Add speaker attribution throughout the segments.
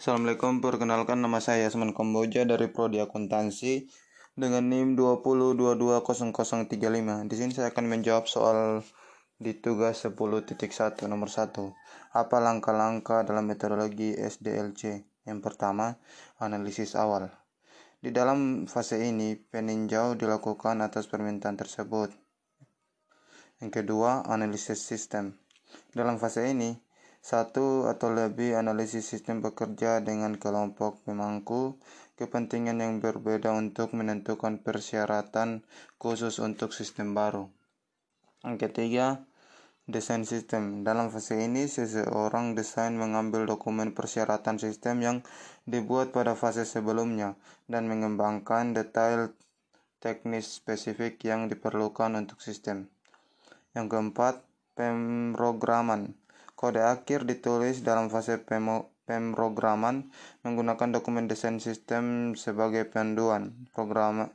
Speaker 1: Assalamualaikum, perkenalkan nama saya Asman Komboja dari Prodi Akuntansi dengan NIM 20220035. Di sini saya akan menjawab soal di tugas 10.1 nomor 1. Apa langkah-langkah dalam metodologi SDLC? Yang pertama, analisis awal. Di dalam fase ini, peninjau dilakukan atas permintaan tersebut. Yang kedua, analisis sistem. Dalam fase ini, satu atau lebih analisis sistem bekerja dengan kelompok pemangku kepentingan yang berbeda untuk menentukan persyaratan khusus untuk sistem baru. Yang ketiga, desain sistem. Dalam fase ini, seseorang desain mengambil dokumen persyaratan sistem yang dibuat pada fase sebelumnya dan mengembangkan detail teknis spesifik yang diperlukan untuk sistem. Yang keempat, pemrograman. Kode akhir ditulis dalam fase pemrograman menggunakan dokumen desain sistem sebagai panduan. Program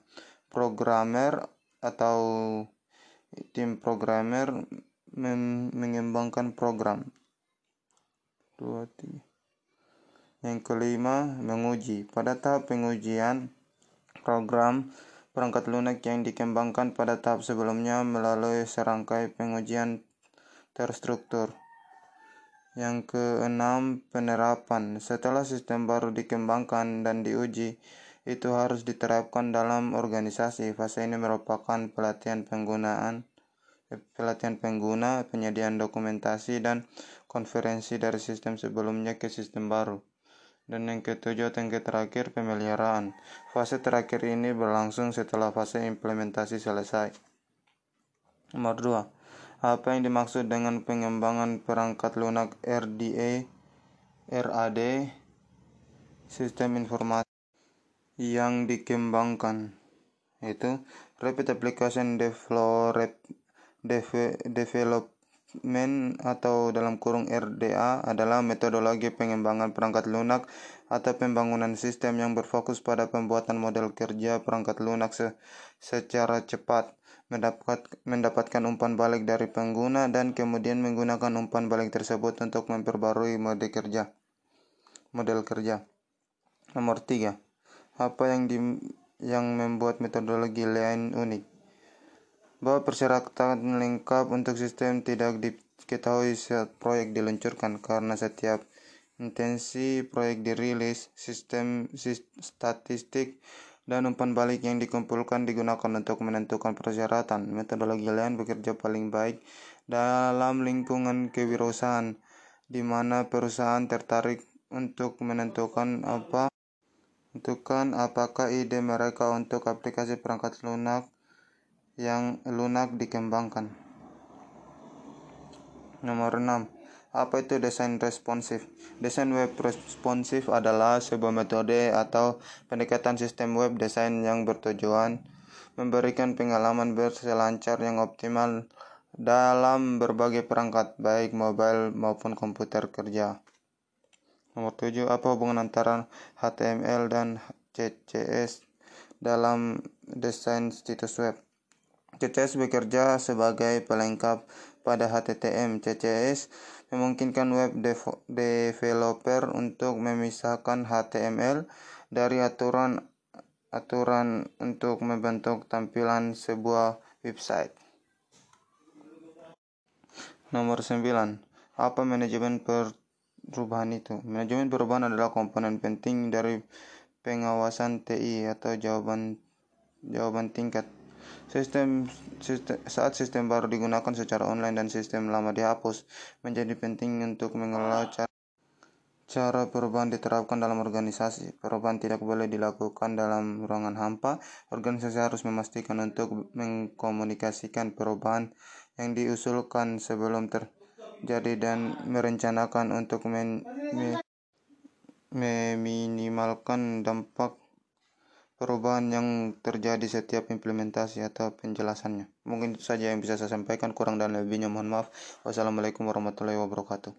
Speaker 1: programmer atau tim programmer mengembangkan program. Dua. Yang kelima, menguji. Pada tahap pengujian program perangkat lunak yang dikembangkan pada tahap sebelumnya melalui serangkai pengujian terstruktur. Yang keenam, penerapan. Setelah sistem baru dikembangkan dan diuji, itu harus diterapkan dalam organisasi. Fase ini merupakan pelatihan penggunaan, eh, pelatihan pengguna, penyediaan dokumentasi, dan konferensi dari sistem sebelumnya ke sistem baru. Dan yang ketujuh dan terakhir, pemeliharaan. Fase terakhir ini berlangsung setelah fase implementasi selesai. Nomor 2 apa yang dimaksud dengan pengembangan perangkat lunak RDA, RAD, sistem informasi yang dikembangkan itu Rapid Application Development atau dalam kurung RDA adalah metodologi pengembangan perangkat lunak atau pembangunan sistem yang berfokus pada pembuatan model kerja perangkat lunak secara cepat mendapat, mendapatkan umpan balik dari pengguna dan kemudian menggunakan umpan balik tersebut untuk memperbarui mode kerja. Model kerja. Nomor 3. Apa yang di, yang membuat metodologi lain unik? Bahwa persyaratan lengkap untuk sistem tidak diketahui saat proyek diluncurkan karena setiap intensi proyek dirilis, sistem statistik dan umpan balik yang dikumpulkan digunakan untuk menentukan persyaratan. Metodologi lain bekerja paling baik dalam lingkungan kewirausahaan, di mana perusahaan tertarik untuk menentukan apa menentukan apakah ide mereka untuk aplikasi perangkat lunak yang lunak dikembangkan. Nomor 6 apa itu desain responsif? Desain web responsif adalah sebuah metode atau pendekatan sistem web desain yang bertujuan memberikan pengalaman berselancar yang optimal dalam berbagai perangkat, baik mobile maupun komputer kerja. Nomor 7. Apa hubungan antara HTML dan CSS dalam desain situs web? CSS bekerja sebagai pelengkap pada HTML. CSS memungkinkan web developer untuk memisahkan HTML dari aturan aturan untuk membentuk tampilan sebuah website. Nomor 9. Apa manajemen perubahan itu? Manajemen perubahan adalah komponen penting dari pengawasan TI atau jawaban jawaban tingkat Sistem, sistem saat sistem baru digunakan secara online dan sistem lama dihapus, menjadi penting untuk mengelola cara Cara perubahan diterapkan dalam organisasi. Perubahan tidak boleh dilakukan dalam ruangan hampa. Organisasi harus memastikan untuk mengkomunikasikan perubahan yang diusulkan sebelum terjadi dan merencanakan untuk meminimalkan dampak perubahan yang terjadi setiap implementasi atau penjelasannya. Mungkin itu saja yang bisa saya sampaikan, kurang dan lebihnya mohon maaf. Wassalamualaikum warahmatullahi wabarakatuh.